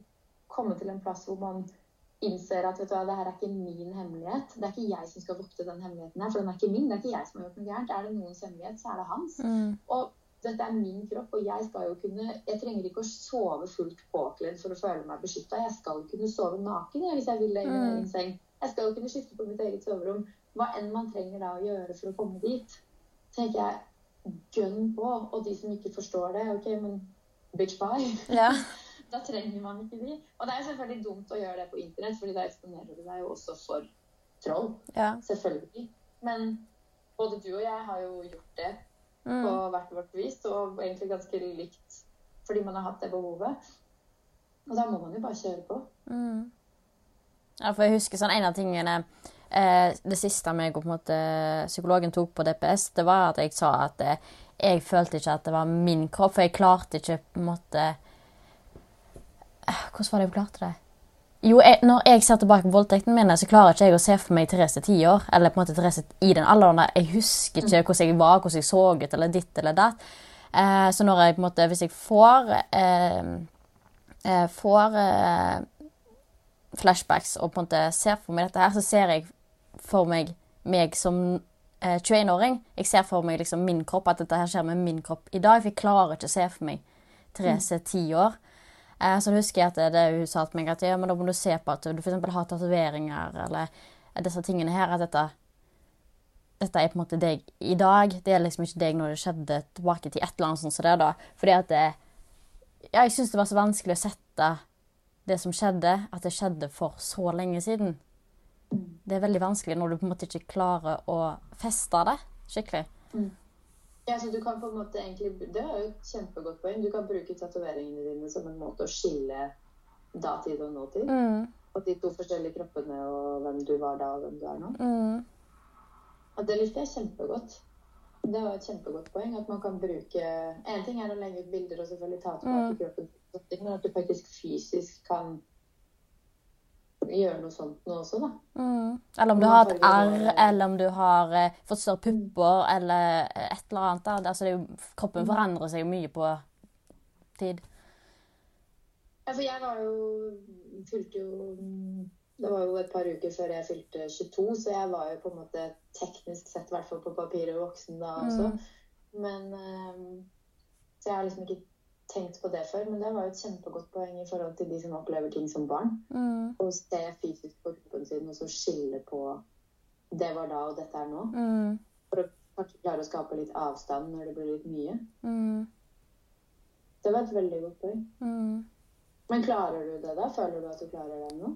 komme til en plass hvor man innser at vet du hva, det her er ikke min hemmelighet. Det er ikke jeg som skal vokte den hemmeligheten her, for den er ikke min. Det er ikke jeg som har gjort noe gærent. Er det noens hemmelighet, så er det hans. Mm. Og dette er min kropp, og jeg skal jo kunne Jeg trenger ikke å sove fullt påkledd for å føle meg beskytta. Jeg skal kunne sove naken jeg, hvis jeg vil det i min Mm. egen seng. Jeg skal jo kunne skifte på mitt eget soverom. Hva enn man trenger da å gjøre for å komme dit, tenker jeg gønn på. Og de som ikke forstår det, OK, men bitch bye. Ja. Da trenger man ikke de. Og det er selvfølgelig dumt å gjøre det på internett, fordi da eksponerer du deg jo også for troll. ja. Selvfølgelig. Men både du og jeg har jo gjort det på Mm. hvert vårt vis, og egentlig ganske likt fordi man har hatt det behovet. Og da må man jo bare kjøre på. Mm. Ja, for jeg husker sånn en av tingene eh, Det siste meg og på en måte psykologen tok på DPS, det var at jeg sa at eh, jeg følte ikke at det var min kropp, for jeg klarte ikke på en måte Hvordan var det jeg klarte det? Jo, jeg, når jeg ser tilbake på voldtekten min, så klarer ikke jeg å se for meg Therese ti år. Eller på en måte Therese i den alderen der. Jeg husker ikke hvordan jeg var, hvordan jeg så ut, eller ditt eller datt. Eh, så når jeg på en måte Hvis jeg får eh, eh, Får eh, flashbacks og på en måte ser for meg dette her, så ser jeg for meg meg som eh, 21-åring. Jeg ser for meg liksom min kropp, at dette her skjer med min kropp i dag. For jeg klarer ikke å se for meg Therese ti år. Eh, så husker jeg at det, det hun sa til meg, at ja, men da må du se på at du f.eks. har tatoveringer eller disse tingene her. At dette, dette er på en måte deg i dag. Det er liksom ikke deg når det skjedde tilbake til et eller annet sånt som det. da. Fordi at det, ja, jeg syns det var så vanskelig å sette det som skjedde, at det skjedde for så lenge siden. Det er veldig vanskelig når du på en måte ikke klarer å feste det skikkelig. Ja, så du kan på en måte egentlig, Det er jo et kjempegodt poeng. Du kan bruke tatoveringene dine som en måte å skille datid og nåtid. Mm, Og de to forskjellige kroppene og hvem du var da og hvem du er nå. mm, Og det likte jeg kjempegodt. Det var et kjempegodt poeng at man kan bruke En ting er å legge ut bilder og selvfølgelig ta tilbake Mm. kroppen, men at du faktisk fysisk kan gjøre noe sånt nå også, da. mm. Eller om du har et arr, eller om du har eh, fått større pupper, eller eh, et eller annet. Da. Altså, det jo, kroppen forandrer seg jo mye på tid. Ja, for jeg var jo Fulgte jo Det var jo et par uker før jeg fylte 22, så jeg var jo på en måte teknisk sett, i hvert fall på papiret, voksen da også. Men eh, Så jeg har liksom ikke tenkt på det før, men det var jo et kjempegodt poeng i forhold til de som opplever ting som barn. Mm, Å se fysisk på kroppen sin og så skille på det var da og dette er nå. mm, For å klare å skape litt avstand når det blir litt mye. mm, Det var et veldig godt poeng. mm. Men klarer du det da? Føler du at du klarer det nå?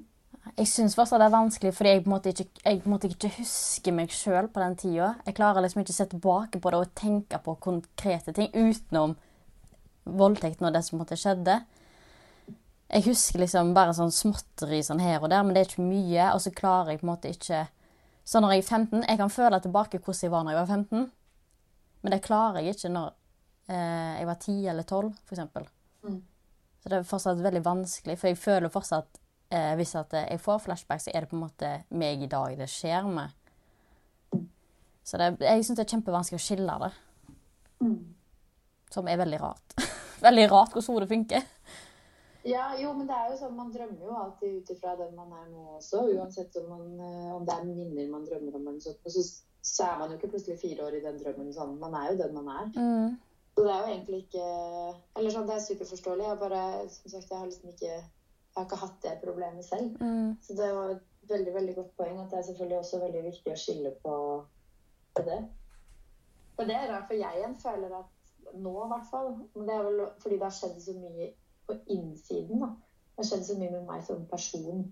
Jeg syns fortsatt det er vanskelig, fordi jeg på en måte ikke, måte ikke husker meg sjøl på den tida. Jeg klarer liksom ikke å se tilbake på det og tenke på konkrete ting utenom voldtekten og det som måtte skjedde. Jeg husker liksom bare sånn småtteri sånn her og der, men det er ikke mye. Og så klarer jeg på en måte ikke Så når jeg er 15 Jeg kan føle tilbake hvordan jeg var når jeg var 15, men det klarer jeg ikke når eh, jeg var 10 eller 12, f.eks. Mm. Så det er fortsatt veldig vanskelig, for jeg føler fortsatt eh, hvis at jeg får flashback, så er det på en måte meg i dag det skjer med. Så det, jeg syns det er kjempevanskelig å skille det. Som er veldig rart. veldig rart hvordan hodet funker. Ja, jo, men det er jo sånn, man drømmer jo alltid ut ifra den man er nå også. Uansett om, man, eh, om det er minner man drømmer om, eller sånt, så, så er man jo ikke plutselig fire år i den drømmen. Sånn. Man er jo den man er. Mm. Så det er jo egentlig ikke Eller sånn, det er superforståelig. Jeg bare, som sagt, jeg har liksom ikke Jeg har ikke hatt det problemet selv. Mm. Så det var et veldig, veldig godt poeng at det er selvfølgelig også veldig viktig å skille på, på det. Og det er rart, for jeg igjen føler at nå, i hvert fall Men det er vel fordi det har skjedd så mye på innsiden, da. Det har skjedd så mye med meg som person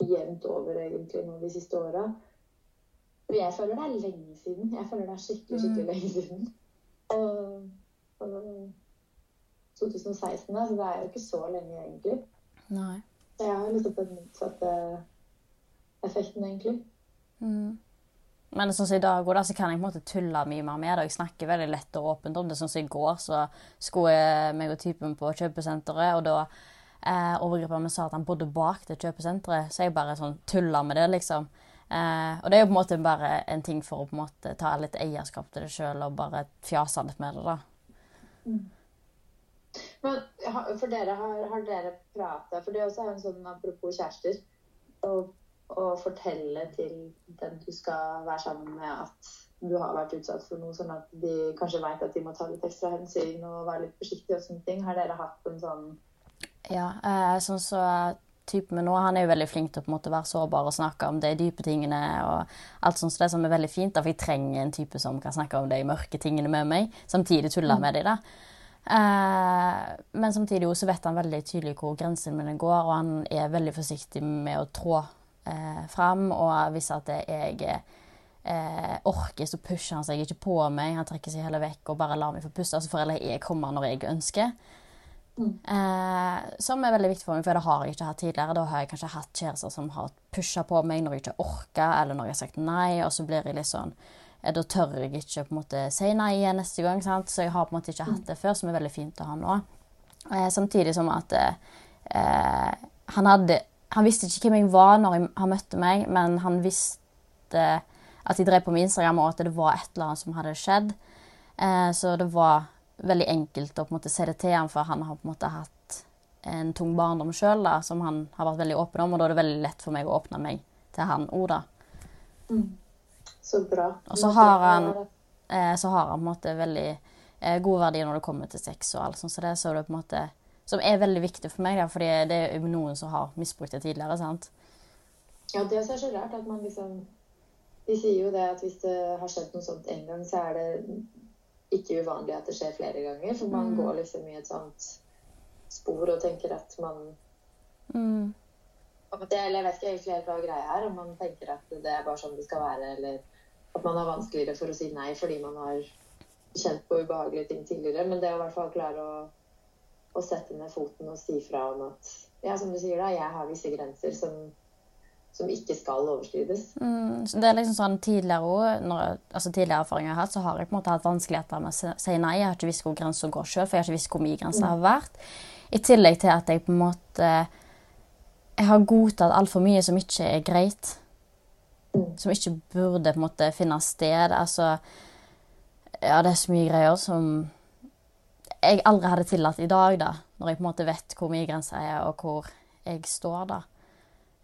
jevnt over egentlig nå de siste åra. For jeg føler det er lenge siden. Jeg føler det er skikkelig, skikkelig lenge siden. Og, og 2016, da, så det er jo ikke så lenge egentlig. Nei. Så jeg har liksom den motsatte effekten, egentlig. Mm. Men sånn som i dag da, så kan jeg på en måte tulle mye mer med det. og Jeg snakker veldig lett og åpent om det. Sånn som i går så skulle jeg meg og typen på kjøpesenteret, og da eh, overgriperen min sa at han bodde bak det kjøpesenteret, så jeg bare sånn tulla med det, liksom. Eh, og det er jo på en måte bare en ting for å på en måte ta litt eierskap til det sjøl og bare fjase litt med det, da. Men for dere har, har dere prata For det også er jo en sånn apropos kjærester. Å, å fortelle til den du skal være sammen med, at du har vært utsatt for noe, sånn at de kanskje veit at de må ta litt ekstra hensyn og være litt forsiktige og sånne ting. Har dere hatt en sånn Ja, eh, sånn så typen min nå, han er jo veldig flink til å på en måte være sårbar og snakke om de dype tingene og alt sånt, så det som er veldig fint, da, for jeg trenger en type som kan snakke om de mørke tingene med meg, samtidig tulle med de da. Eh, men samtidig så vet han veldig tydelig hvor grensene mine går, og han er veldig forsiktig med å trå eh, fram, og hvis at jeg eh, orker, så pusher han seg ikke på meg, han trekker seg heller vekk og bare lar meg få puste, Altså får heller jeg komme når jeg ønsker. Eh, som er veldig viktig for meg, for det har jeg ikke hatt tidligere. Da har jeg kanskje hatt kjærester som har pusha på meg når jeg ikke orker, eller når jeg har sagt nei, og så blir jeg litt sånn eh, Da tør jeg ikke på en måte si nei igjen neste gang, sant? så jeg har på en måte ikke hatt det før, som er veldig fint å ha nå. Eh, samtidig som at eh, han hadde Han visste ikke hvem jeg var når han møtte meg, men han visste at jeg drev på med Instagram, og at det var et eller annet som hadde skjedd. Eh, så det var veldig enkelt å på en måte se det til ham, for han har på en måte hatt en tung barndom sjøl, som han har vært veldig åpen om, og da er det veldig lett for meg å åpne meg til han òg, da. Så bra. Og så har han, eh, så har han på en måte veldig eh, gode verdier når det kommer til sex og alt sånt, så det, så det på en måte, som er veldig viktig for meg, da, fordi det er noen som har misbrukt det tidligere, sant? Ja, det er så rart at man liksom De sier jo det at hvis det har skjedd noe sånt en gang, så er det ikke uvanlig at det skjer flere ganger. For man går liksom i et sånt spor og tenker at man Mm. at det, Eller jeg vet ikke egentlig helt hva greia er, om man tenker at det er bare sånn det skal være, eller at man har vanskeligere for å si nei fordi man har kjent på ubehagelige ting tidligere. Men det å i hvert fall klare å, å sette ned foten og si fra om at ja, som du sier da, jeg har visse grenser som, som ikke skal overskrides. Mm, det er liksom sånn tidligere også, altså tidligere erfaringer jeg har hatt, så har jeg på en måte hatt vanskeligheter med å si nei. Jeg har ikke visst hvor grensa går sjøl, for jeg har ikke visst hvor mye grensa har vært. I tillegg til at jeg på en måte Jeg har godtatt altfor mye som ikke er greit. Som ikke burde på en måte finne sted. Altså Ja, det er så mye greier som jeg aldri hadde tillatt i dag, da. Når jeg på en måte vet hvor mye grensa er, og hvor jeg står, da.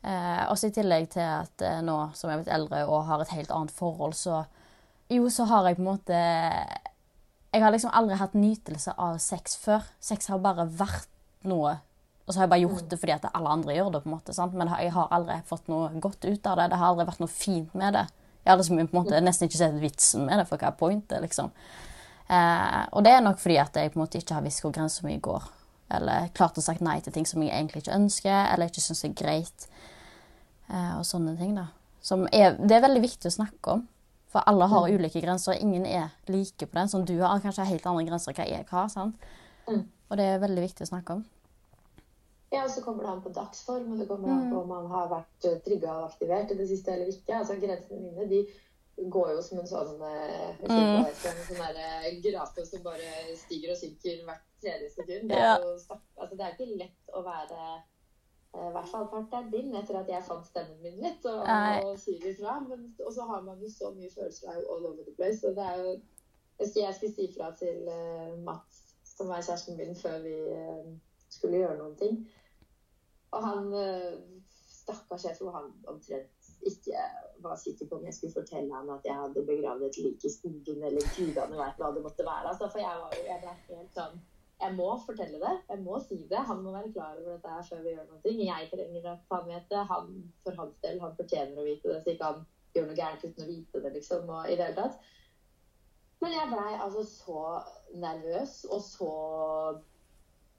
Eh, også i tillegg til at eh, nå som jeg er blitt eldre og har et helt annet forhold, så Jo, så har jeg på en måte Jeg har liksom aldri hatt nytelse av sex før. Sex har bare vært noe. Og så har jeg bare gjort det fordi at alle andre gjør det. på en måte, sant? Men jeg har aldri fått noe godt ut av det. Det har aldri vært noe fint med det. Jeg har liksom på en måte nesten ikke sett vitsen med det, for hva er pointet, liksom. Eh, og det er nok fordi at jeg på en måte ikke har visst hvor grensa mi går. Eller klart å sagt nei til ting som jeg egentlig ikke ønsker, eller ikke syns er greit. Eh, og sånne ting, da. Som er, det er veldig viktig å snakke om. For alle har ulike grenser. Ingen er like på den. Som du har kanskje helt andre grenser enn hva jeg har. sant? Mm. Og det er veldig viktig å snakke om. Ja, og så kommer det an på dagsform, og det kommer an på om man har vært uh, trigga og aktivert i det siste eller ikke. Altså Grensene mine de går jo som en sånn skal- en sånn der, grape som bare stiger og synker hvert tredje sekund. Det er, jo, altså, det er ikke lett å være uh, i hvert fall partneren din etter at jeg fant stemmen min litt og, og sier ifra. Men, og så har man jo så mye følelser av all over the place. Og det er jo skulle, jeg skulle si fra til uh, Mats, som er kjæresten min, før vi uh, skulle gjøre noen ting. Og han uh, stakkars, sjef, han omtrent ikke var sikker på om jeg skulle fortelle han at jeg hadde begravd et lik i skogen, eller gudene veit hva det måtte være. Altså, for jeg var jeg ble helt sånn Jeg må fortelle det. Jeg må si det. Han må være klar over dette her før vi gjør noe. Jeg trenger at han vet det. Han, for hans del, han fortjener å vite det, så ikke han gjør noe gærent uten å vite det, liksom. Og i det hele tatt. Men jeg blei altså så nervøs og så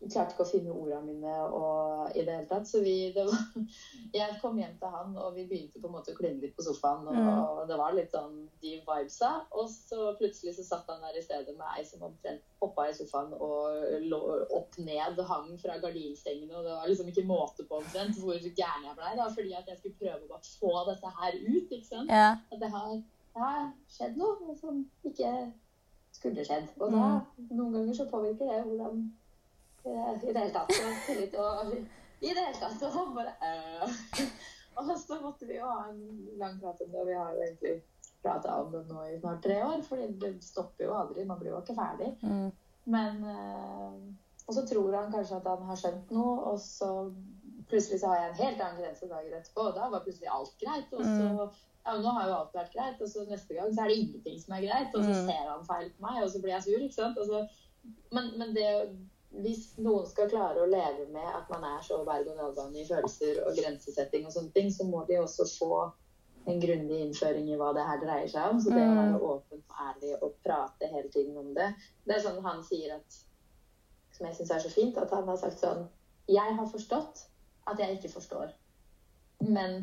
klarte ikke å finne ordene mine og i det hele tatt. Så vi, var, jeg kom hjem til han, og vi begynte på en måte å kline litt på sofaen. Og, mm. og, det var litt sånn de vibesa. Og så plutselig så satt han der i stedet med ei som omtrent hoppa i sofaen og lå opp ned, hang fra gardinstengene. Og det var liksom ikke måte på omtrent hvor gæren jeg blei, var fordi at jeg skulle prøve å bare få dette her ut. ikke sant? Ja. At det har, det har skjedd noe som ikke skulle skjedd. Og da, mm. noen ganger så påvirker det hvordan i det hele tatt. Tillit og I det hele tatt. Og bare øh. Og så måtte vi jo ha en lang prat om det, og vi har jo egentlig prata om det nå i snart tre år. fordi det stopper jo aldri. Man blir jo ikke ferdig. Mm. Men øh, Og så tror han kanskje at han har skjønt noe, og så plutselig så har jeg en helt annen grense dagen etterpå, og da var plutselig alt greit. Og så mm. ja, nå har jo alt vært greit, og så neste gang så er det ingenting som er greit, og så mm. ser han feil på meg, og så blir jeg sur, ikke sant. Så, men, men det hvis noen skal klare å leve med at man er så berg-og-dal-bane i følelser og grensesetting og sånne ting, så må de også få en grundig innføring i hva det her dreier seg om. Så det å være mm. åpen og ærlig og prate hele tiden om det Det er sånn han sier at Som jeg syns er så fint, at han har sagt sånn Jeg har forstått at jeg ikke forstår. Men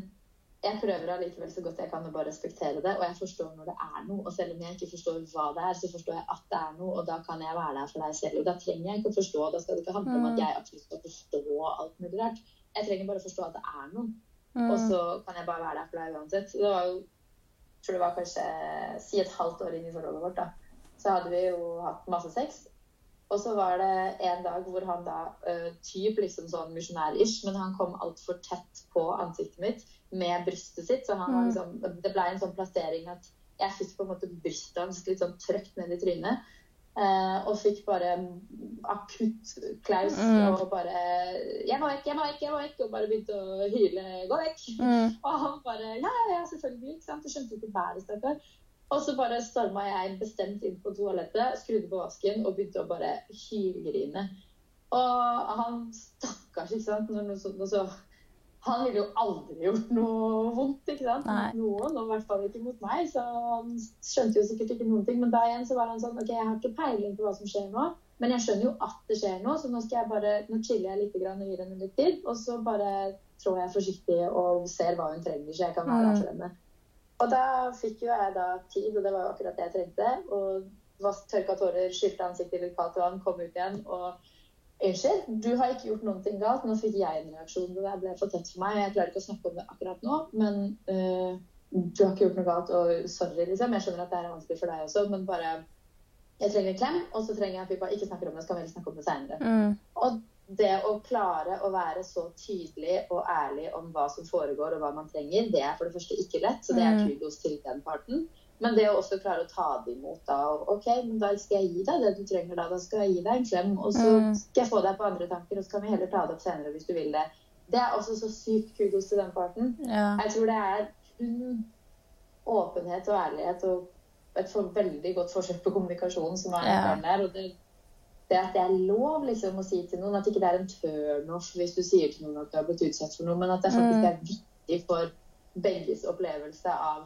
jeg prøver allikevel så godt jeg kan å bare respektere det. Og jeg forstår når det er noe. Og selv om jeg ikke forstår hva det er, så forstår jeg at det er noe. Og da kan jeg være der for deg selv. Og da trenger jeg ikke å forstå. Da skal det ikke handle om at jeg absolutt skal forstå alt mulig rart. Jeg trenger bare å forstå at det er noe. Mm. Og så kan jeg bare være der for deg uansett. Det var jo jeg tror det var kanskje si et halvt år inn i forholdet vårt, da. Så hadde vi jo hatt masse sex. Og så var det en dag hvor han da uh, typ liksom sånn misjonær-ish, men han kom altfor tett på ansiktet mitt med brystet sitt. Så han var mm. liksom, det ble en sånn plassering at jeg fikk på en måte brystet hans litt sånn trøkt ned i trynet. Uh, og fikk bare akutt klaus mm. og bare 'Jeg må vekk, jeg må vekk!' jeg må vekk, Og bare begynte å hyle 'gå vekk'. Mm. Og han bare 'ja, ja, selvfølgelig'. ikke sant? Du skjønte ikke bæret, stakkar. Og så bare storma jeg bestemt inn på toalettet, skrudde på vasken og begynte å bare hylgrine. Og han stakkars, ikke sant. Når noe sånt, noe så han ville jo aldri gjort noe vondt ikke sant? Nei. noen, og i hvert fall ikke mot meg. Så han skjønte jo sikkert ikke noen ting. Men da igjen så var han sånn OK, jeg har ikke peiling på hva som skjer nå, men jeg skjønner jo at det skjer noe, så nå skal jeg bare, nå chiller jeg litt grann og gir henne litt tid. Og så bare trår jeg forsiktig og ser hva hun trenger, så jeg kan være der for henne. Og da fikk jo jeg da tid, og det var jo akkurat det jeg trengte. Og tørka tårer, skylte ansiktet i litt kaldt vann, kom ut igjen og Unnskyld, du har ikke gjort noe galt. Nå fikk jeg en reaksjon. Det ble for tett for meg. Jeg klarer ikke å snakke om det akkurat nå, men uh, du har ikke gjort noe galt. Og sorry, liksom. Jeg skjønner at det er vanskelig for deg også, men bare Jeg trenger en klem, og så trenger jeg at vi bare ikke snakker om det, så kan vi snakke om det seinere. Mm. Og det å klare å være så tydelig og ærlig om hva som foregår og hva man trenger, det er for det første ikke lett, så det er mm. kudos til den parten. Men det å også klare å ta det imot da og OK, men da skal jeg gi deg det du trenger da. Da skal jeg gi deg en klem, og så mm. skal jeg få deg på andre tanker, og så kan vi heller ta det opp senere hvis du vil det. Det er også så sykt kudos til den parten. Ja. Jeg tror det er kun åpenhet og ærlighet og et for veldig godt forsøk på kommunikasjon som er ja. der. og det det at det er lov liksom, å si til noen at ikke det er en turnoff hvis du sier til noen at du har blitt utsatt for noe, men at det faktisk mm. er viktig for begges opplevelse av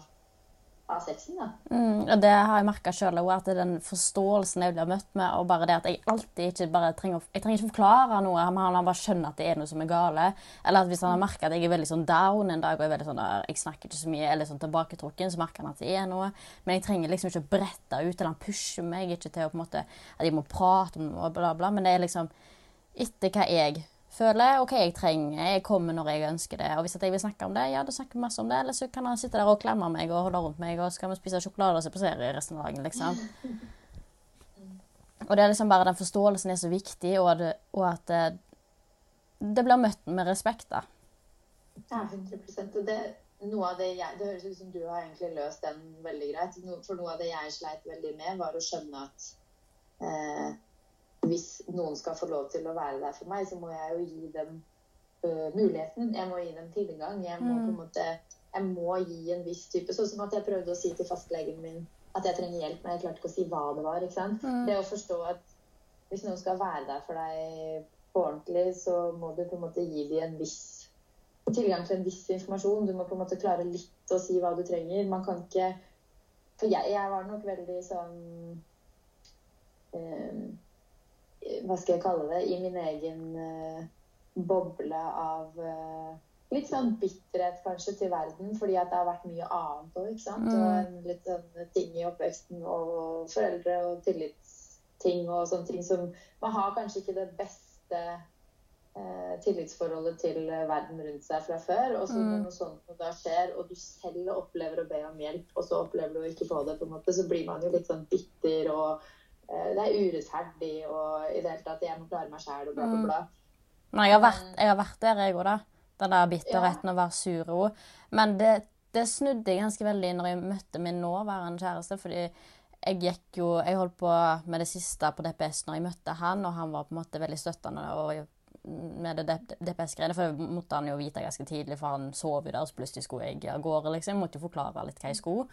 av sexen. da. Mm, og det har jeg merka sjøl òg, at den forståelsen jeg blir møtt med, og bare det at jeg alltid ikke bare trenger Jeg trenger ikke forklare noe, han bare skjønner at det er noe som er gale. Eller at hvis han har merka at jeg er veldig sånn down en dag og veldig sånn, jeg snakker ikke så mye, eller sånn tilbaketrukken, så merker han at det er noe. Men jeg trenger liksom ikke å brette ut, eller han pusher meg ikke til å på en måte, at jeg må prate om noe, bla, bla. Men det er liksom etter hva jeg føler OK, jeg trenger Jeg kommer når jeg ønsker det. Og hvis jeg vil snakke om det, ja, da snakker vi masse om det. Eller så kan han sitte der og klemme meg og holde rundt meg, og så kan vi spise sjokolade og se på serie resten av dagen, liksom. Og det er liksom bare den forståelsen er så viktig, og, det, og at det, det, blir møtt med respekt, da. Ja, 100 og det, noe av det, jeg, det høres ut som du har egentlig løst den veldig greit. For noe av det jeg sleit veldig med, var å skjønne at eh, hvis noen skal få lov til å være der for meg, så må jeg jo gi dem uh, muligheten. Jeg må gi dem tilgang. Jeg må på en måte jeg må gi en viss type Sånn som at jeg prøvde å si til fastlegen min at jeg trenger hjelp, men jeg klarte ikke å si hva det var. ikke? Mm. Det å forstå at hvis noen skal være der for deg på ordentlig, så må du på en måte gi dem en viss tilgang til en viss informasjon. Du må på en måte klare litt å si hva du trenger. Man kan ikke For jeg, jeg var nok veldig sånn eh, Hva skal jeg kalle det? I min egen uh, boble av uh, litt sånn bitterhet kanskje til verden, fordi at det har vært mye annet òg. Mm. Og en litt sånn ting i oppveksten og foreldre og tillitsting og sånne ting som Man har kanskje ikke det beste eh, tillitsforholdet til verden rundt seg fra før. Og så mm. når noe sånt da skjer, og du selv opplever å be om hjelp, og så opplever du å ikke få det, på en måte, så blir man jo litt sånn bitter og eh, det er urettferdig og i det hele tatt Jeg må klare meg sjæl og bla, bla, bla. Nei, jeg har vært, jeg har vært der, jeg òg, da. Den der bitterheten ja. å være sur òg. Men det, det, snudde jeg ganske veldig når jeg møtte min nåværende kjæreste. fordi jeg gikk jo Jeg holdt på med det siste på DPS når jeg møtte han, og han var på en måte veldig støttende og med det DPS-greiene. For det måtte han jo vite ganske tidlig, for han sov jo der, og så plutselig skulle jeg av gårde. liksom. Jeg måtte jo forklare litt hva jeg skulle.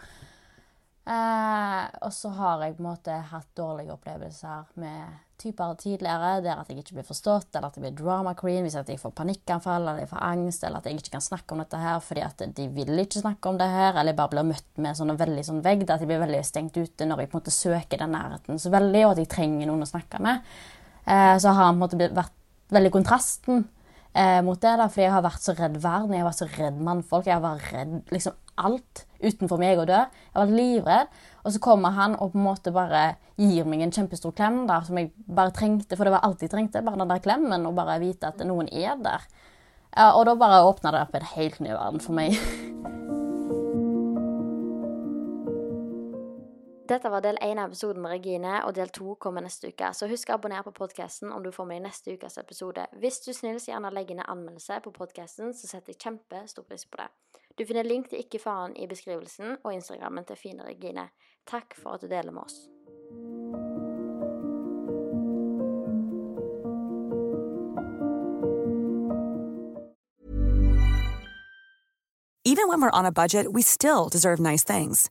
Eh, og så har jeg på en måte hatt dårlige opplevelser med typer tidligere der at jeg ikke blir forstått, eller at jeg blir drama queen hvis jeg får panikkanfall eller jeg får angst, eller at jeg ikke kan snakke om dette her fordi at de vil ikke snakke om det her, eller jeg bare blir møtt med sånn veldig sånn vegg, at jeg blir veldig stengt ute når jeg på en måte søker den nærheten så veldig, og at jeg trenger noen å snakke med. Eh, så har han på en måte vært veldig kontrasten eh, mot det, da, fordi jeg har vært så redd verden, jeg har vært så redd mannfolk, jeg har vært redd liksom alt utenfor meg å dø. Jeg har vært livredd. Og så kommer han og på en måte bare gir meg en kjempestor klem da, som jeg bare trengte, for det var alt jeg trengte. Bare den der klemmen, og bare vite at noen er der. Og da bare åpna det opp en helt ny verden for meg. Dette var del én av episoden med Regine, og del to kommer neste uke. Så husk å abonnere på podkasten om du får med i neste ukas episode. Hvis du snills gjerne legger ned anmeldelse på podkasten, så setter jeg kjempestor pris på det. Du finner link til Ikke faren i beskrivelsen og Instagrammen til Fine Regine. Takk for at du deler med oss. Even when we're on a budget, we still deserve nice things.